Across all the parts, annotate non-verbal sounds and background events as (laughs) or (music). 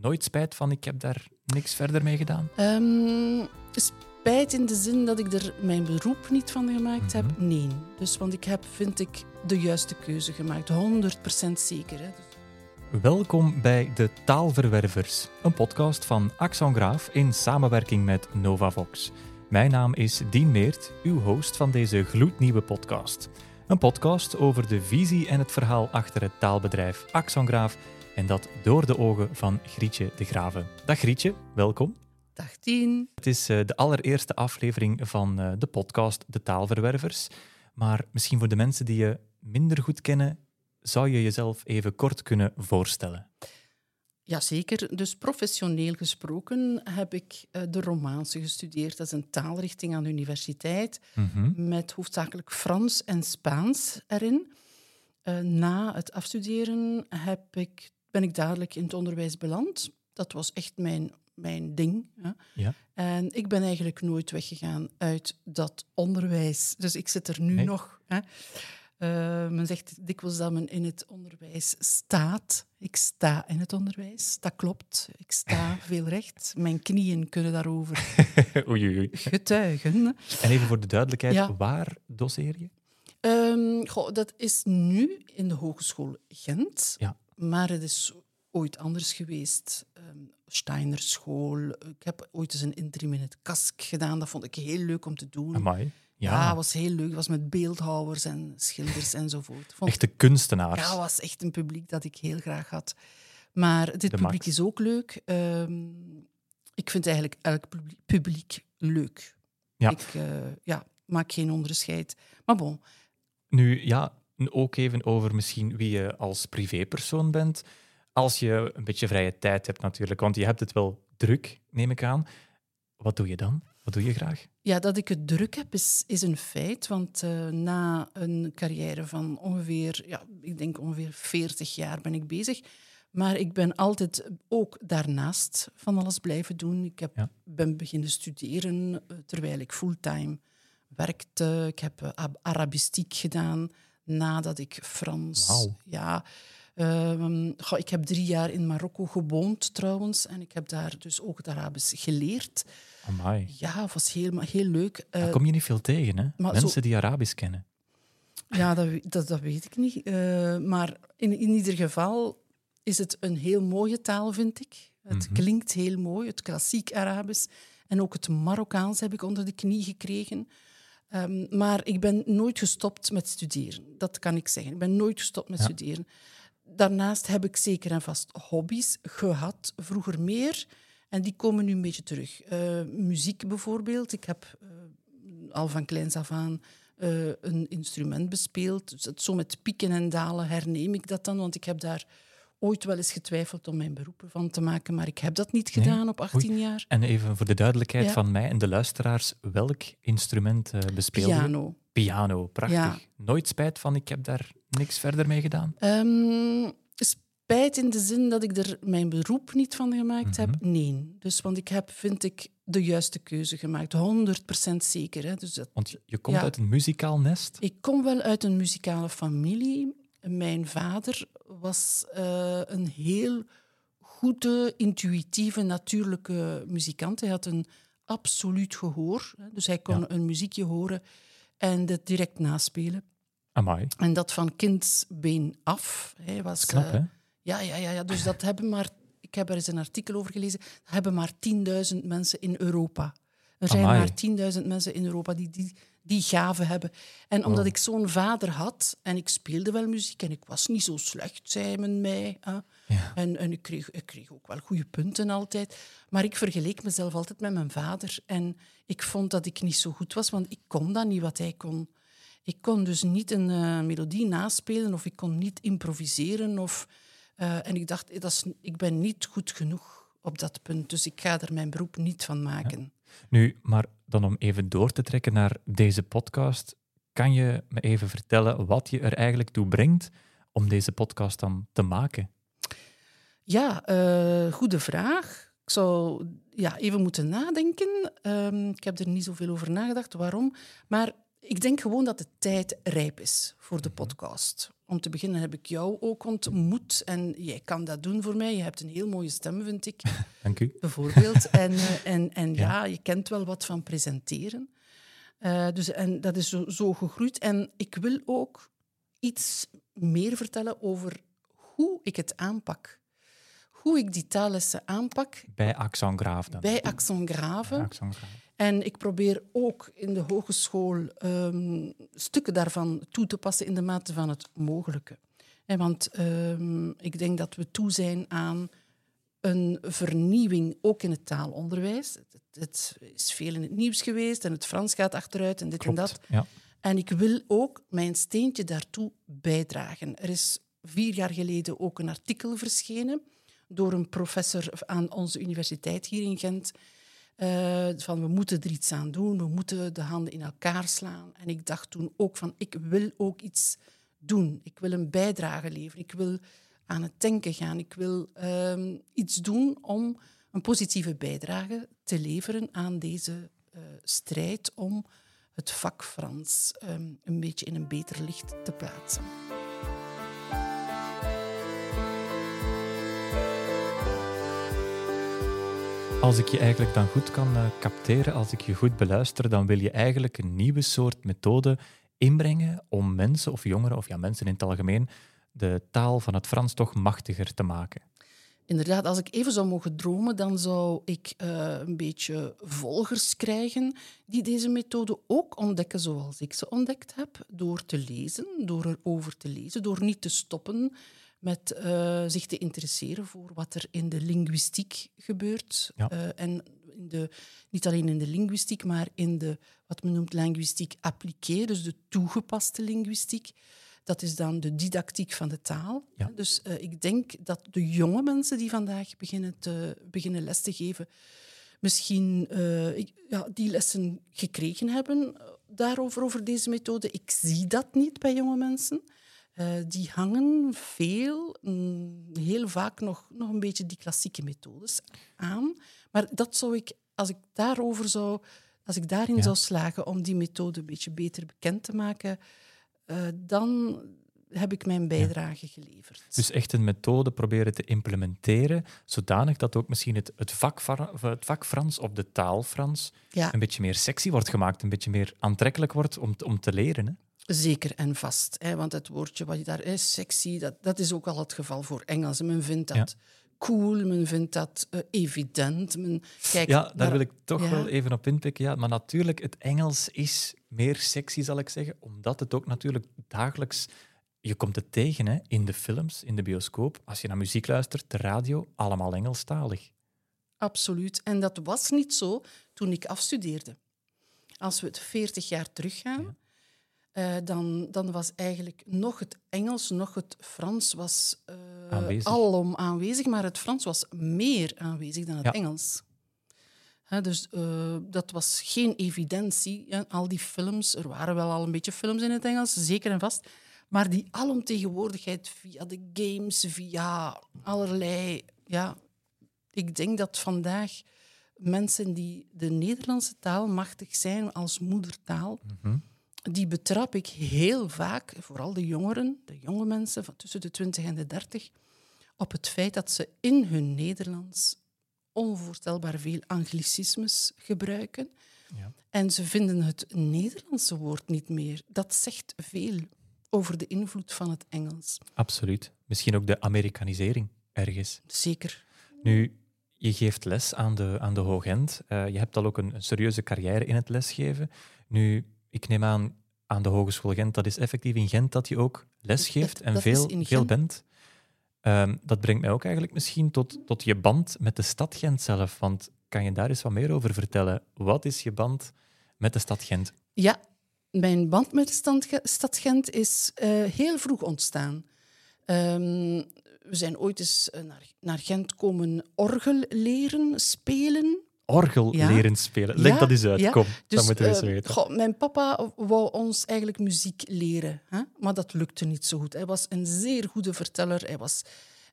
nooit spijt van ik heb daar niks verder mee gedaan? Ehm, spijt in de zin dat ik er mijn beroep niet van gemaakt heb? Mhm. Nee. Dus, want ik heb, vind ik, de juiste keuze gemaakt. 100% zeker. Hè. Dus, Welkom bij De Taalverwervers, een podcast van Axon Graaf in samenwerking met Novavox. Mijn naam is Dien Meert, uw host van deze gloednieuwe podcast. Een podcast over de visie en het verhaal achter het taalbedrijf Axon Graaf en dat door de ogen van Grietje de Graven. Dag Grietje, welkom. dag tien. Het is eh, de allereerste aflevering van eh, de podcast De Taalverwervers. Maar misschien voor de mensen die je minder goed kennen, zou je jezelf even kort kunnen voorstellen. Jazeker. Dus professioneel gesproken heb ik eh, de Romaanse gestudeerd. Dat is een taalrichting aan de universiteit Mhm. met hoofdzakelijk Frans en Spaans erin. Na het afstuderen heb ik, ben ik dadelijk in het onderwijs beland. Dat was echt mijn, mijn ding. Hè. Ja. En ik ben eigenlijk nooit weggegaan uit dat onderwijs. Dus ik zit er nu Nee. nog. Hè. Eh, men zegt dikwijls dat men in het onderwijs staat. Ik sta in het onderwijs. Dat klopt. Ik sta (laughs) veel recht. Mijn knieën kunnen daarover (laughs) oei, oei, getuigen. En even voor de duidelijkheid, Ja. waar doseer je? Ehm, goh, dat is nu in de Hogeschool Gent. Ja. Maar het is ooit anders geweest. Ehm Steinerschool. Ik heb ooit eens een interim in het KASK gedaan. Dat vond ik heel leuk om te doen. Amai. Ja, Ja, was heel leuk. Het was met beeldhouwers en schilders enzovoort. Vond echte kunstenaars. ja, was echt een publiek dat ik heel graag had. Maar dit De publiek max. is ook leuk. Ehm, ik vind eigenlijk elk publiek, publiek leuk. Ja. Ik eh, ja, maak geen onderscheid. Maar bon, Nu, ja, ook even over misschien wie je als privépersoon bent. Als je een beetje vrije tijd hebt natuurlijk, want je hebt het wel druk, neem ik aan. Wat doe je dan? Wat doe je graag? Ja, dat ik het druk heb is, is een feit. Want eh, na een carrière van ongeveer, ja, ik denk ongeveer 40 jaar ben ik bezig. Maar ik ben altijd ook daarnaast van alles blijven doen. Ik heb, Ja. ben beginnen studeren eh, terwijl ik fulltime werkte. Ik heb eh, Ab- Arabistiek gedaan nadat ik Frans. Ja, ehm, goh, ik heb drie jaar in Marokko gewoond trouwens. En ik heb daar dus ook het Arabisch geleerd. Amai. Ja, het was heel, heel leuk. Eh, Daar kom je niet veel tegen, hè? Mensen zo- die Arabisch kennen. Ja, dat, dat weet ik niet. Eh, maar in, in ieder geval is het een heel mooie taal, vind ik. Het Mhm. klinkt heel mooi, het klassiek Arabisch. En ook het Marokkaans heb ik onder de knie gekregen. Ehm, maar ik ben nooit gestopt met studeren. Dat kan ik zeggen. Ik ben nooit gestopt met Ja. studeren. Daarnaast heb ik zeker en vast hobby's gehad, vroeger meer. En die komen nu een beetje terug. Eh, muziek bijvoorbeeld. Ik heb eh, al van kleins af aan eh, een instrument bespeeld. Dus het, zo met pieken en dalen herneem ik dat dan, want ik heb daar ooit wel eens getwijfeld om mijn beroep van te maken, maar ik heb dat niet Nee? gedaan op 18 jaar. En even voor de duidelijkheid Ja. van mij en de luisteraars, welk instrument eh bespeelde je? Piano. Piano, prachtig. Ja. Nooit spijt van ik heb daar niks verder mee gedaan? Ehm, spijt in de zin dat ik er mijn beroep niet van gemaakt heb? Mhm. Nee. Dus, want ik heb, vind ik, de juiste keuze gemaakt. 100% zeker. Hè. Dus dat, Want je- je komt Ja. uit een muzikaal nest. Ik kom wel uit een muzikale familie. Mijn vader was eh, een heel goede, intuïtieve, natuurlijke muzikant. Hij had een absoluut gehoor. Dus hij kon Ja. een muziekje horen en het direct naspelen. Amai, En dat van kindsbeen af. Hij was, knap eh, hè? ja, ja, ja, ja. Dus dat hebben maar... Ik heb er eens een artikel over gelezen. Dat hebben maar 10.000 mensen in Europa. Er zijn Amai. maar 10.000 mensen in Europa die die, die gave hebben. En omdat Wow. ik zo'n vader had, en ik speelde wel muziek, en ik was niet zo slecht, zei men mij. hè. Ja. En, en ik, kreeg, ik kreeg ook wel goede punten altijd. Maar ik vergeleek mezelf altijd met mijn vader. En ik vond dat ik niet zo goed was, want ik kon dat niet wat hij kon. Ik kon dus niet een eh, melodie naspelen of ik kon niet improviseren. Of, eh, en ik dacht, dat is, ik ben niet goed genoeg op dat punt, dus ik ga er mijn beroep niet van maken. Nu, maar dan om even door te trekken naar deze podcast, kan je me even vertellen wat je er eigenlijk toe brengt om deze podcast dan te maken? Ja, eh, goede vraag. Ik zou ja, even moeten nadenken. Ehm, ik heb er niet zoveel over nagedacht. Waarom? Maar Ik denk gewoon dat de tijd rijp is voor de podcast. Om te beginnen heb ik jou ook ontmoet en jij kan dat doen voor mij. Je hebt een heel mooie stem, vind ik. (laughs) Dank u. Bijvoorbeeld. (laughs) En, uh, en, en ja. ja. je kent wel wat van presenteren. Uh, dus, en dat is zo, zo gegroeid. En ik wil ook iets meer vertellen over hoe ik het aanpak. Hoe ik die taallessen aanpak. Bij Axon Graaf dan? Bij Axon Grave. En ik probeer ook in de hogeschool um, stukken daarvan toe te passen in de mate van het mogelijke. En want um, ik denk dat we toe zijn aan een vernieuwing, ook in het taalonderwijs. Het, het, is veel in het nieuws geweest en het Frans gaat achteruit en dit Klopt, en dat. Ja. En ik wil ook mijn steentje daartoe bijdragen. Er is vier jaar geleden ook een artikel verschenen door een professor aan onze universiteit hier in Gent. Uh, van we moeten er iets aan doen, we moeten de handen in elkaar slaan. En ik dacht toen ook van ik wil ook iets doen. Ik wil een bijdrage leveren. Ik wil aan het denken gaan. Ik wil uh, iets doen om een positieve bijdrage te leveren aan deze uh, strijd om het vak Frans um, een beetje in een beter licht te plaatsen. Als ik je eigenlijk dan goed kan uh, capteren, als ik je goed beluister, dan wil je eigenlijk een nieuwe soort methode inbrengen om mensen of jongeren, of ja, mensen in het algemeen, de taal van het Frans toch machtiger te maken. Inderdaad, als ik even zou mogen dromen, dan zou ik uh, een beetje volgers krijgen die deze methode ook ontdekken zoals ik ze ontdekt heb, door te lezen, door erover te lezen, door niet te stoppen met uh, zich te interesseren voor wat er in de linguïstiek gebeurt. Ja. Uh, en in de, niet alleen in de linguïstiek, maar in de, wat men noemt linguïstiek appliquée, dus de toegepaste linguïstiek. Dat is dan de didactiek van de taal. Ja. Dus uh, ik denk dat de jonge mensen die vandaag beginnen, te, beginnen les te geven, misschien ik, ja, die lessen gekregen hebben daarover, over deze methode. Ik zie dat niet bij jonge mensen. Uh, die hangen veel, mm, heel vaak nog, nog een beetje die klassieke methodes aan. Maar dat zou ik, als ik daarover zou, als ik daarin Ja. zou slagen om die methode een beetje beter bekend te maken, uh, dan heb ik mijn bijdrage geleverd. Dus echt een methode proberen te implementeren, zodanig dat ook misschien het, het, vak, het vak Frans of de taal Frans ja. een beetje meer sexy wordt gemaakt, een beetje meer aantrekkelijk wordt om, om te leren. Hè? Zeker en vast. Hè, want het woordje wat je daar is, sexy, dat, dat is ook al het geval voor Engels. Men vindt dat Ja. cool, men vindt dat uh, evident. Men, Ja, daar naar- wil ik toch ja. wel even op inpikken. Ja, maar natuurlijk, het Engels is meer sexy, zal ik zeggen, omdat het ook natuurlijk dagelijks... Je komt het tegen hè, in de films, in de bioscoop. Als je naar muziek luistert, de radio, allemaal Engelstalig. Absoluut. En dat was niet zo toen ik afstudeerde. Als we het 40 jaar teruggaan, eh, dan, dan was eigenlijk nog het Engels, nog het Frans was eh, Aanwezig. alom aanwezig, maar het Frans was meer aanwezig dan het Ja. Engels. Dus eh, dat was geen evidentie. Al die films, er waren wel al een beetje films in het Engels, zeker en vast. Maar die alomtegenwoordigheid via de games, via allerlei... Ja, ik denk dat vandaag mensen die de Nederlandse taal machtig zijn als moedertaal, Mhm. Die betrap ik heel vaak, vooral de jongeren, de jonge mensen van tussen de 20 en de 30, op het feit dat ze in hun Nederlands onvoorstelbaar veel anglicismes gebruiken. Ja. En ze vinden het Nederlandse woord niet meer. Dat zegt veel over de invloed van het Engels. Absoluut. Misschien ook de Amerikanisering ergens. Zeker. Nu, je geeft les aan de, aan de Hoogend. Eh, je hebt al ook een, een serieuze carrière in het lesgeven. Nu, ik neem aan, aan de Hogeschool Gent, dat is effectief in Gent dat je ook les geeft en dat veel, veel bent. Ehm, dat brengt mij ook eigenlijk misschien tot, tot je band met de stad Gent zelf. Want kan je daar eens wat meer over vertellen? Wat is je band met de stad Gent? Ja, mijn band met de stand- stad Gent is eh, heel vroeg ontstaan. Ehm, we zijn ooit eens eh, naar, naar Gent komen orgel leren spelen. Orgel Ja. leren spelen. Leg Ja, dat eens uit, ja. kom. Dus, dat moeten we eens eh, weten. goh, mijn papa wou ons eigenlijk muziek leren, hè? maar dat lukte niet zo goed. Hij was een zeer goede verteller, hij was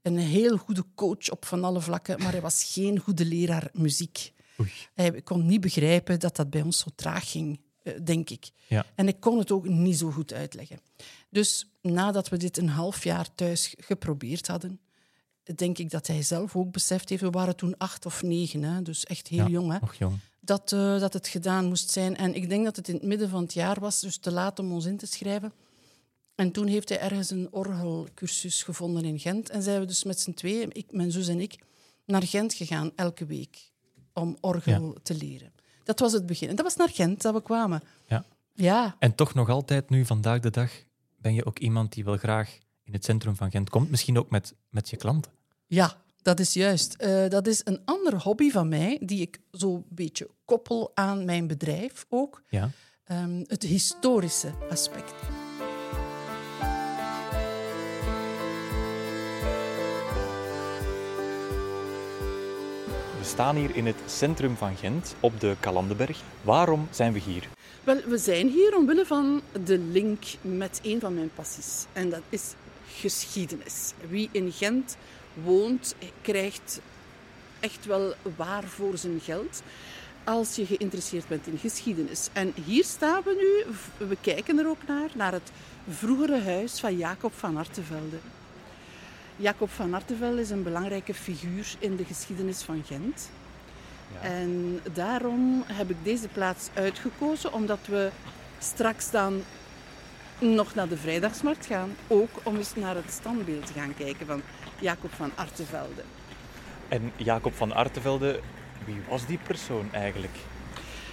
een heel goede coach op van alle vlakken, maar hij was geen goede leraar muziek. Oei. Hij kon niet begrijpen dat dat bij ons zo traag ging. eh, denk ik. Ja. En ik kon het ook niet zo goed uitleggen. Dus nadat we dit een half jaar thuis geprobeerd hadden, denk ik dat hij zelf ook beseft heeft, we waren toen acht of negen, hè, dus echt heel Ja, jong, hè, jong. dat, eh, dat het gedaan moest zijn. En ik denk dat het in het midden van het jaar was, dus te laat om ons in te schrijven. En toen heeft hij ergens een orgelcursus gevonden in Gent. En zijn we dus met z'n tweeën, ik, mijn zus en ik, naar Gent gegaan elke week om orgel te leren. Dat was het begin. En dat was naar Gent dat we kwamen. Ja. Ja, En toch nog altijd nu, vandaag de dag, ben je ook iemand die wel graag in het centrum van Gent komt. Misschien ook met, met je klanten. ja dat is juist. Eh, dat is een andere hobby van mij, die ik zo'n beetje koppel aan mijn bedrijf ook. Ja. Ehm, het historische aspect. We staan hier in het centrum van Gent, op de Kalandenberg. Waarom zijn we hier? Wel, we zijn hier omwille van de link met een van mijn passies. En dat is geschiedenis. Wie in Gent woont, krijgt echt wel waar voor zijn geld. Als je geïnteresseerd bent in geschiedenis. En hier staan we nu, we kijken er ook naar, naar het vroegere huis van Jacob van Artevelde. Jacob van Artevelde is een belangrijke figuur in de geschiedenis van Gent. En daarom heb ik deze plaats uitgekozen, omdat we straks dan nog naar de vrijdagsmarkt gaan. Ook om eens naar het standbeeld te gaan kijken van Jacob van Artevelde. En Jacob van Artevelde, wie was die persoon eigenlijk?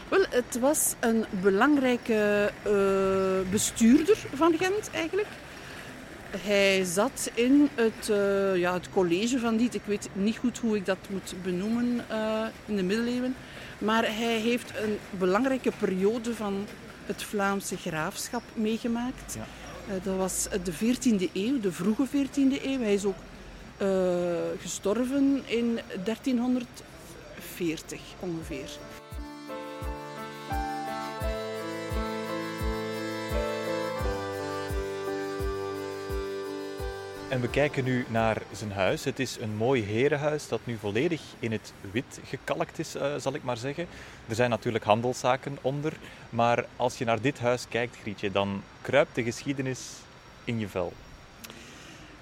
Wel, het was een belangrijke eh, bestuurder van Gent eigenlijk. Hij zat in het, eh, ja, het college van Diet. Ik weet niet goed hoe ik dat moet benoemen eh, in de middeleeuwen. Maar hij heeft een belangrijke periode van het Vlaamse graafschap meegemaakt. Ja. Eh, dat was de 14e eeuw, de vroege 14e eeuw. Hij is ook eh, gestorven in 1340 ongeveer. En we kijken nu naar zijn huis. Het is een mooi herenhuis dat nu volledig in het wit gekalkt is, eh, zal ik maar zeggen. Er zijn natuurlijk handelszaken onder. Maar als je naar dit huis kijkt, Grietje, dan kruipt de geschiedenis in je vel.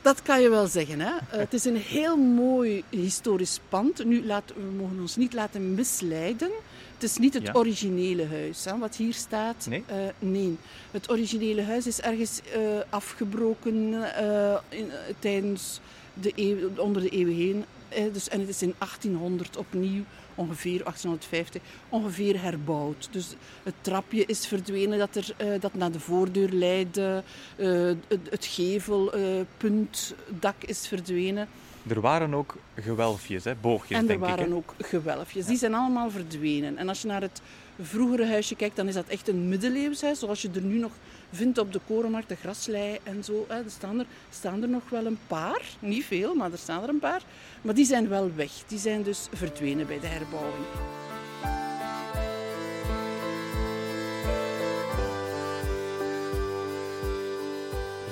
Dat kan je wel zeggen. Hè? Eh, het is een heel mooi historisch pand. Nu, laat, we mogen ons niet laten misleiden. Het is niet het Ja. originele huis hè, wat hier staat. Nee? Eh, nee. Het originele huis is ergens eh, afgebroken eh, in, tijdens de eeuw, onder de eeuwen heen. Dus, en het is in 1800 opnieuw, ongeveer 1850, ongeveer herbouwd. Dus het trapje is verdwenen dat, er, dat naar de voordeur leidde. Het, het gevelpuntdak is verdwenen. Er waren ook gewelfjes, hè, boogjes, en er denk ik. waren hè? ook gewelfjes. Die zijn allemaal verdwenen. En als je naar het vroegere huisje kijkt, dan is dat echt een middeleeuws huis. Zoals je er nu nog vindt op de Korenmarkt, de graslei en zo. Hè. Er staan er, staan er nog wel een paar. Niet veel, maar er staan er een paar. Maar die zijn wel weg. Die zijn dus verdwenen bij de herbouwing.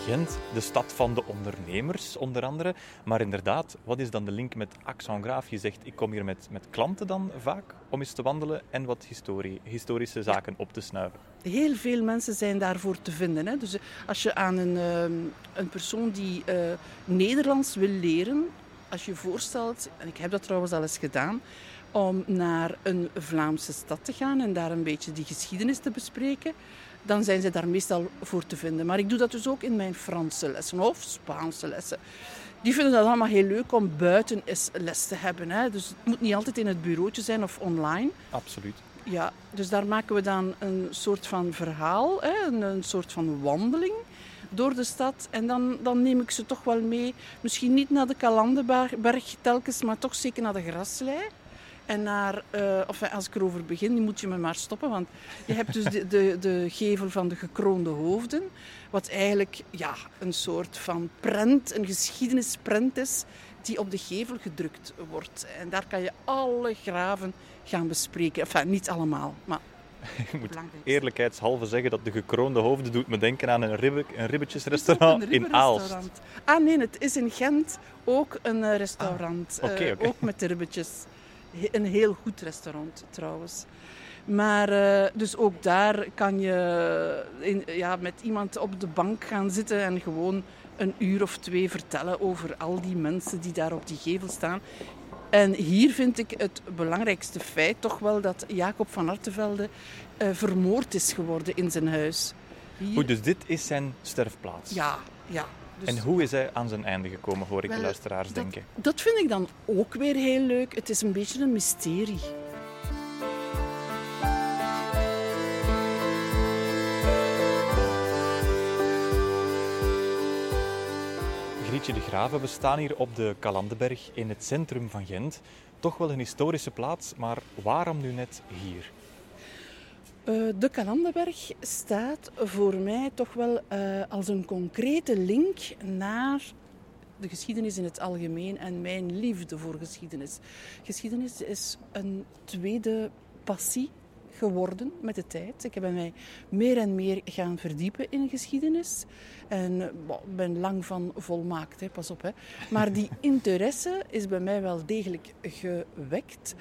Gent, de stad van de ondernemers, onder andere. Maar inderdaad, wat is dan de link met Axon Graaf? Je zegt, ik kom hier met, met klanten dan vaak om eens te wandelen en wat historie, historische zaken op te snuiven. Heel veel mensen zijn daarvoor te vinden. Hè. Dus eh, als je aan een, ehm, een persoon die eh, Nederlands wil leren, als je voorstelt, en ik heb dat trouwens al eens gedaan, om naar een Vlaamse stad te gaan en daar een beetje die geschiedenis te bespreken, dan zijn ze daar meestal voor te vinden. Maar ik doe dat dus ook in mijn Franse lessen of Spaanse lessen. Die vinden dat allemaal heel leuk om buiten eens les te hebben. Hè. Dus het moet niet altijd in het bureautje zijn of online. Absoluut. Ja, dus daar maken we dan een soort van verhaal, hè, een, een soort van wandeling door de stad. En dan, dan neem ik ze toch wel mee, misschien niet naar de Kalandenberg telkens, maar toch zeker naar de graslei. En naar, eh, of als ik erover begin, moet je me maar stoppen, want je hebt dus de, de, de gevel van de gekroonde hoofden, wat eigenlijk ja, een soort van prent, een geschiedenisprent is, die op de gevel gedrukt wordt. En daar kan je alle graven gaan bespreken. Enfin, niet allemaal, maar (laughs) Je moet eerlijkheidshalve zeggen dat de gekroonde hoofden doet me denken aan een, ribbe, ribbetjesrestaurant een in Aalst. Ah nee, het is in Gent ook een eh, restaurant. Ah, Eh, ook met de ribbetjes. Een heel goed restaurant trouwens. Maar uh, dus ook daar kan je in, ja, met iemand op de bank gaan zitten en gewoon een uur of twee vertellen over al die mensen die daar op die gevel staan. En hier vind ik het belangrijkste feit toch wel dat Jacob van Artevelde uh, vermoord is geworden in zijn huis. Hier... dus dit is zijn sterfplaats? Ja, ja. Dus... En hoe is hij aan zijn einde gekomen, hoor ik de luisteraars dat, denken? Dat vind ik dan ook weer heel leuk. Het is een beetje een mysterie. Grietje de Graven, we staan hier op de Kalandenberg in het centrum van Gent. Toch wel een historische plaats, maar waarom nu net hier? Uh, de Kalandenberg staat voor mij toch wel uh, als een concrete link naar de geschiedenis in het algemeen en mijn liefde voor geschiedenis. Geschiedenis is een tweede passie geworden met de tijd. Ik heb mij meer en meer gaan verdiepen in geschiedenis. En ik ben lang van volmaakt, hè, pas op. Hè. Maar die (laughs) interesse is bij mij wel degelijk gewekt.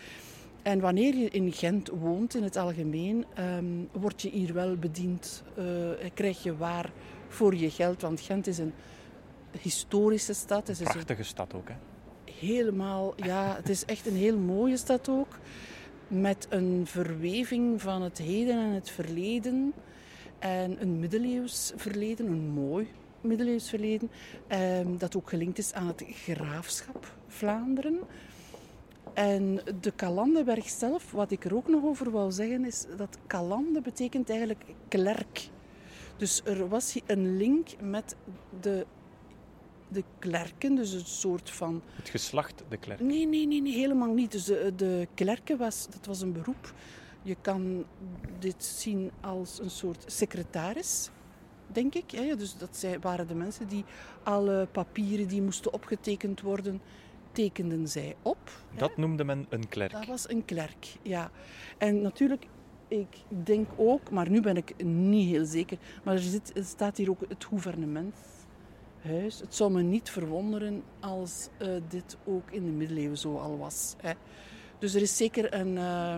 En wanneer je in Gent woont in het algemeen, um, word je hier wel bediend. Uh, krijg je waar voor je geld. Want Gent is een historische stad. Een prachtige stad ook, hè? Helemaal, ja. Het is echt een heel mooie stad ook met een verweving van het heden en het verleden. En een middeleeuws verleden, een mooi middeleeuws verleden, ehm, dat ook gelinkt is aan het graafschap Vlaanderen. En de Kalandenberg zelf, wat ik er ook nog over wou zeggen, is dat Kalande betekent eigenlijk klerk. Dus er was een link met de de klerken, dus een soort van... Het geslacht de klerk? Nee, nee, nee, nee helemaal niet. Dus de, de klerken was, dat was een beroep. Je kan dit zien als een soort secretaris, denk ik. Dus dat zij, waren de mensen die alle papieren die moesten opgetekend worden, tekenden zij op. Dat noemde men een klerk? Dat was een klerk, ja. En natuurlijk, ik denk ook, maar nu ben ik niet heel zeker, maar er, zit, er staat hier ook het gouvernement huis. Het zou me niet verwonderen als uh, dit ook in de middeleeuwen zo al was. Hè. Dus er is zeker een, uh,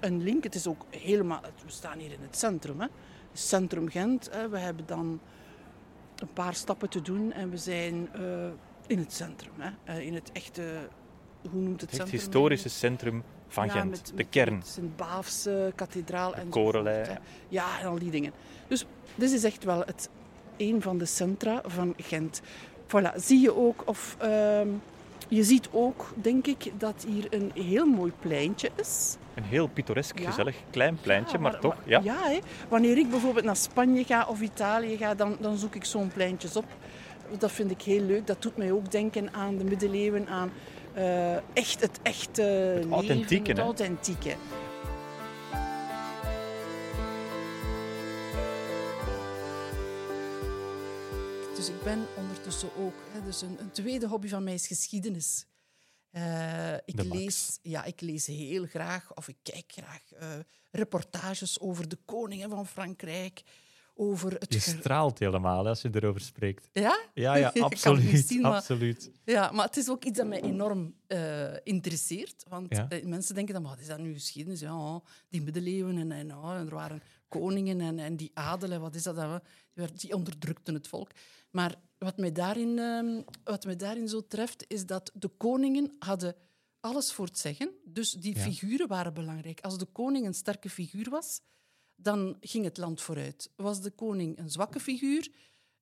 een link. Het is ook helemaal... We staan hier in het centrum. Hè. Centrum Gent. Hè. We hebben dan een paar stappen te doen en we zijn uh, in het centrum. Hè. in het echte... Hoe noemt het, het centrum? Het historische centrum van ja, Gent. Met, de kern. Sint-Baafse kathedraal. en Korelij. Ja, en al die dingen. Dus dit is echt wel het een van de centra van Gent. Voilà, zie je ook, of uh, je ziet ook, denk ik, dat hier een heel mooi pleintje is. Een heel pittoresk, gezellig klein pleintje, maar, maar, toch. Ja, ja hè. wanneer ik bijvoorbeeld naar Spanje ga of Italië ga, dan, dan zoek ik zo'n pleintjes op. Dat vind ik heel leuk. Dat doet mij ook denken aan de middeleeuwen, aan uh, echt het echte het leven, authentieke, het authentieke. Dus ik ben ondertussen ook. Hè, dus een, een, tweede hobby van mij is geschiedenis. Uh, ik, lees, ja, ik lees heel graag, of ik kijk graag, uh, reportages over de koningen van Frankrijk. Over het je straalt helemaal als je erover spreekt. Ja? Ja, (laughs) ja absoluut. Zien, maar, absoluut. Ja, maar het is ook iets dat mij enorm uh, interesseert. Want ja. mensen denken dan, wat is dat nu geschiedenis? Ja, oh, die middeleeuwen en, en, oh, en er waren koningen en, en die adelen, wat is dat? Die, die onderdrukten het volk. Maar wat mij, daarin, uh, wat mij daarin zo treft, is dat de koningen hadden alles voor het zeggen. Dus die figuren waren belangrijk. Als de koning een sterke figuur was, dan ging het land vooruit. Was de koning een zwakke figuur,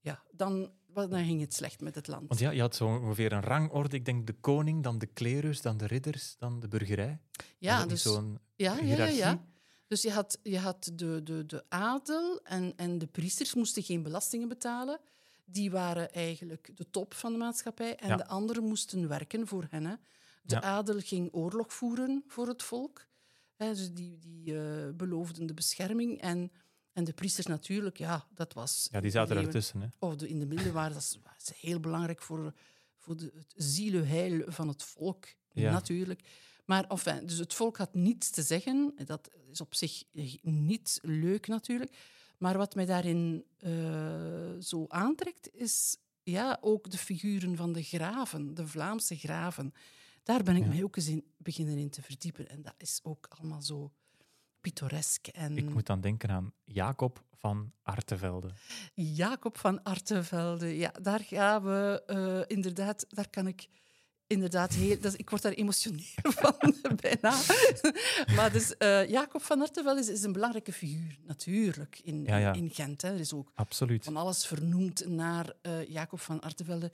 ja, dan, dan ging het slecht met het land. Want ja, je had zo ongeveer een rangorde. Ik denk de koning, dan de klerus, dan de ridders, dan de burgerij. Ja, dus... Zo'n ja, ja, ja, ja. Dus je had, je had de, de, de adel en, en de priesters moesten geen belastingen betalen die waren eigenlijk de top van de maatschappij en de anderen moesten werken voor hen. Hè. De adel ging oorlog voeren voor het volk. Dus die, die uh, beloofden de bescherming. En, en de priesters natuurlijk, ja, dat was... Ja, die zaten ertussen. Hè? Of de, in de middeleeuwen waren dat was heel belangrijk voor, voor de, het zielenheil van het volk, natuurlijk. Maar enfin, dus het volk had niets te zeggen. Dat is op zich niet leuk natuurlijk. Maar wat mij daarin uh, zo aantrekt, is ja, ook de figuren van de graven, de Vlaamse graven. Daar ben ik mij ook eens in beginnen in te verdiepen. En dat is ook allemaal zo pittoresk. En Ik moet dan denken aan Jacob van Artevelde. Jacob van Artevelde, ja, daar gaan we eh, inderdaad, daar kan ik inderdaad heel... Dat, ik word daar emotioneel (laughs) van, bijna. maar dus, eh, Jacob van Artevelde is, is een belangrijke figuur, natuurlijk, in, Ja, ja. in Gent. Hè. Er is ook Absoluut. van alles vernoemd naar eh, Jacob van Artevelde.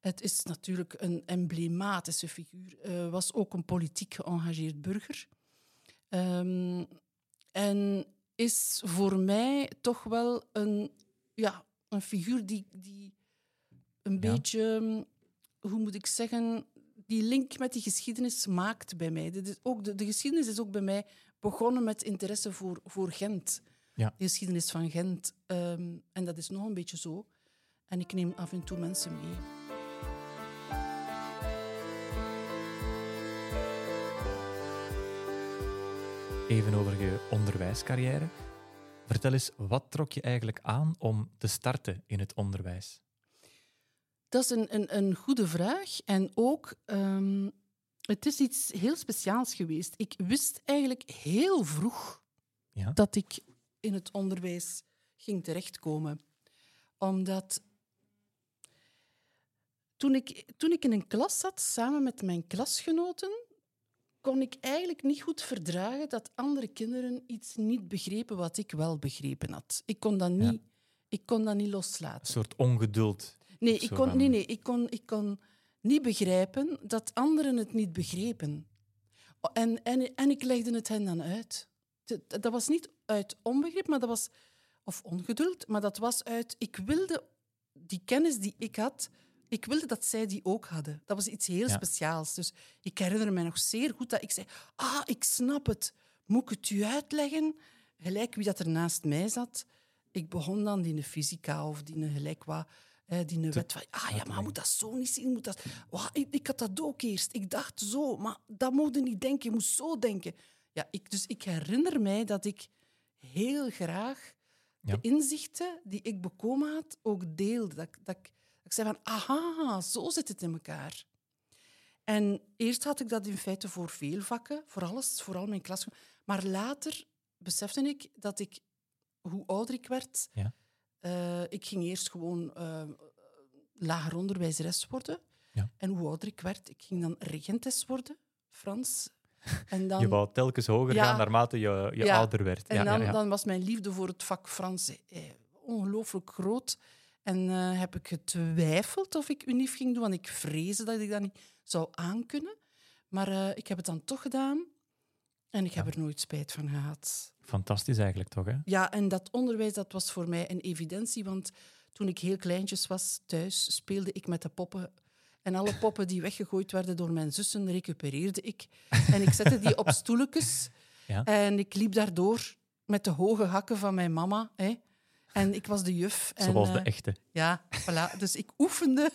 Het is natuurlijk een emblematische figuur. Uh, was ook een politiek geëngageerd burger. Ehm, en is voor mij toch wel een, ja, een figuur die, die een Ja. beetje, hoe moet ik zeggen, die link met die geschiedenis maakt bij mij. Dit is ook de, de geschiedenis is ook bij mij begonnen met interesse voor, voor Gent. Ja. De geschiedenis van Gent. Ehm, en dat is nog een beetje zo. En ik neem af en toe mensen mee. Even over je onderwijscarrière. Vertel eens, wat trok je eigenlijk aan om te starten in het onderwijs? Dat is een, een, een goede vraag. En ook, ehm, het is iets heel speciaals geweest. Ik wist eigenlijk heel vroeg Ja? dat ik in het onderwijs ging terechtkomen. Omdat toen ik, toen ik in een klas zat samen met mijn klasgenoten, kon ik eigenlijk niet goed verdragen dat andere kinderen iets niet begrepen wat ik wel begrepen had. Ik kon dat Ja. niet, ik kon dat niet loslaten. Een soort ongeduld. Nee, ik kon, nee, nee ik, kon, ik kon niet begrijpen dat anderen het niet begrepen. En, en, en ik legde het hen dan uit. Dat, dat was niet uit onbegrip, maar dat was, of ongeduld, maar dat was uit, ik wilde die kennis die ik had, ik wilde dat zij die ook hadden. Dat was iets heel Ja. speciaals. Dus ik herinner me nog zeer goed dat ik zei, ah, ik snap het. Moet ik het u uitleggen? Gelijk wie dat er naast mij zat. Ik begon dan die fysica of die gelijk wat, eh, die wet van, ah ja, maar moet dat zo niet zien? Moet dat... Ik, ik had dat ook eerst. Ik dacht zo, maar dat mocht je niet denken. Je moest zo denken. Ja, ik, dus ik herinner mij dat ik heel graag Ja. de inzichten die ik bekomen had ook deelde. Dat, dat, ik- dat ik zei van, aha, zo zit het in elkaar. En eerst had ik dat in feite voor veel vakken, voor alles, vooral mijn klas. Maar later besefte ik dat ik, hoe ouder ik werd, Ja. eh, ik ging eerst gewoon eh, lager onderwijzeres worden. Ja. En hoe ouder ik werd, ik ging dan regentes worden, Frans. (laughs) En dan, Je wou telkens hoger Ja. gaan naarmate je, je ouder werd. en dan, dan was mijn liefde voor het vak Frans eh, ongelooflijk groot. En eh, heb ik getwijfeld of ik unief ging doen, want ik vreesde dat ik dat niet zou aankunnen. Maar eh, ik heb het dan toch gedaan en ik heb er nooit spijt van gehad. Fantastisch eigenlijk toch, hè? Ja, en dat onderwijs dat was voor mij een evidentie, want toen ik heel kleintjes was thuis, speelde ik met de poppen. En alle (laughs) poppen die weggegooid werden door mijn zussen, recupereerde ik. En ik zette die op (laughs) stoeltjes. Ja. En ik liep daardoor met de hoge hakken van mijn mama. Hè. En ik was de juf. En, Zoals de eh, echte. ja, voilà. Dus ik oefende.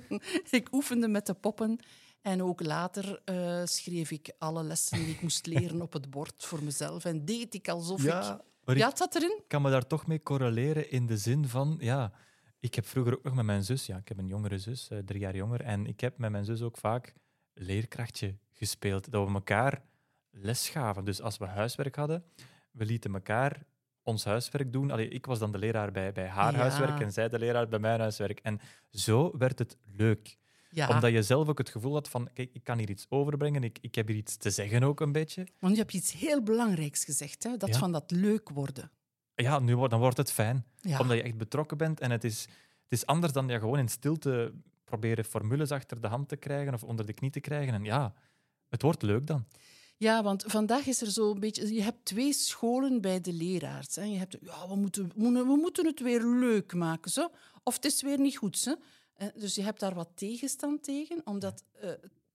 (laughs) ik oefende met de poppen. En ook later eh, schreef ik alle lessen die ik moest leren op het bord voor mezelf. En deed ik alsof ik... maar ik Ja, het zat erin. kan me daar toch mee correleren in de zin van, ja, ik heb vroeger ook nog met mijn zus, ja, ik heb een jongere zus, eh, drie jaar jonger, en ik heb met mijn zus ook vaak leerkrachtje gespeeld, dat we elkaar les gaven. Dus als we huiswerk hadden, we lieten elkaar ons huiswerk doen. Allee, ik was dan de leraar bij, bij haar Ja. huiswerk en zij de leraar bij mijn huiswerk. En zo werd het leuk. Ja, Omdat je zelf ook het gevoel had van, kijk, ik kan hier iets overbrengen, ik, ik heb hier iets te zeggen ook een beetje. want je iets heel belangrijks gezegd. Hè? Dat Ja. van dat leuk worden. Ja, nu, wordt- dan wordt het fijn. Ja. Omdat je echt betrokken bent. En het is, het is anders dan je gewoon in stilte proberen formules achter de hand te krijgen of onder de knie te krijgen. En ja, het wordt leuk dan. Ja, want vandaag is er zo een beetje... Je hebt twee scholen bij de leraars. Hè. Je hebt, ja, we moeten, we moeten- het weer leuk maken. Zo. Of het is weer niet goed. Zo. Eh, Dus je hebt daar wat tegenstand tegen, omdat... eh,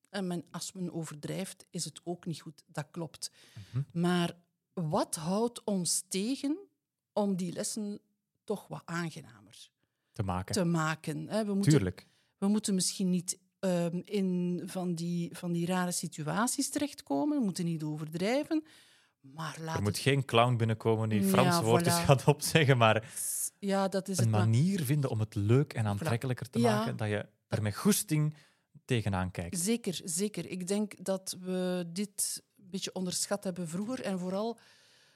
en men, als men overdrijft, is het ook niet goed. Dat klopt. Mhm. Maar wat houdt ons tegen om die lessen toch wat aangenamer Te maken. te maken? Hè? We moeten Tuurlijk. we moeten misschien niet ehm, in van die, van die rare situaties terechtkomen. We moeten niet overdrijven. Maar laat Er moet het... geen clown binnenkomen die Ja, Franse woordjes voilà. gaat opzeggen, maar Ja, dat is een het. maar- manier vinden om het leuk en aantrekkelijker te Ja. maken, dat je er met goesting tegenaan kijkt. Zeker, zeker. Ik denk dat we dit een beetje onderschat hebben vroeger. En vooral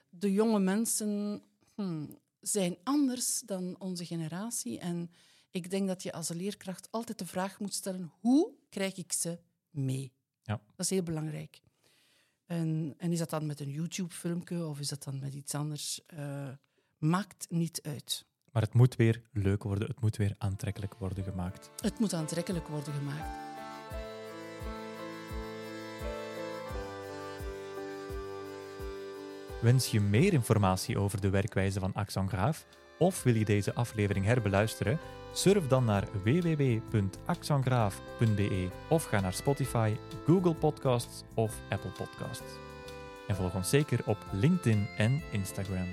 de jonge mensen hmm, zijn anders dan onze generatie. En ik denk dat je als leerkracht altijd de vraag moet stellen: hoe krijg ik ze mee? Ja. Dat is heel belangrijk. En, en is dat dan met een YouTube-filmpje of is dat dan met iets anders? Uh, maakt niet uit. Maar het moet weer leuk worden, het moet weer aantrekkelijk worden gemaakt. Het moet aantrekkelijk worden gemaakt. Wens je meer informatie over de werkwijze van Axon Graaf? Of wil je deze aflevering herbeluisteren? Surf dan naar www.axongraaf.be of ga naar Spotify, Google Podcasts of Apple Podcasts. En volg ons zeker op LinkedIn en Instagram.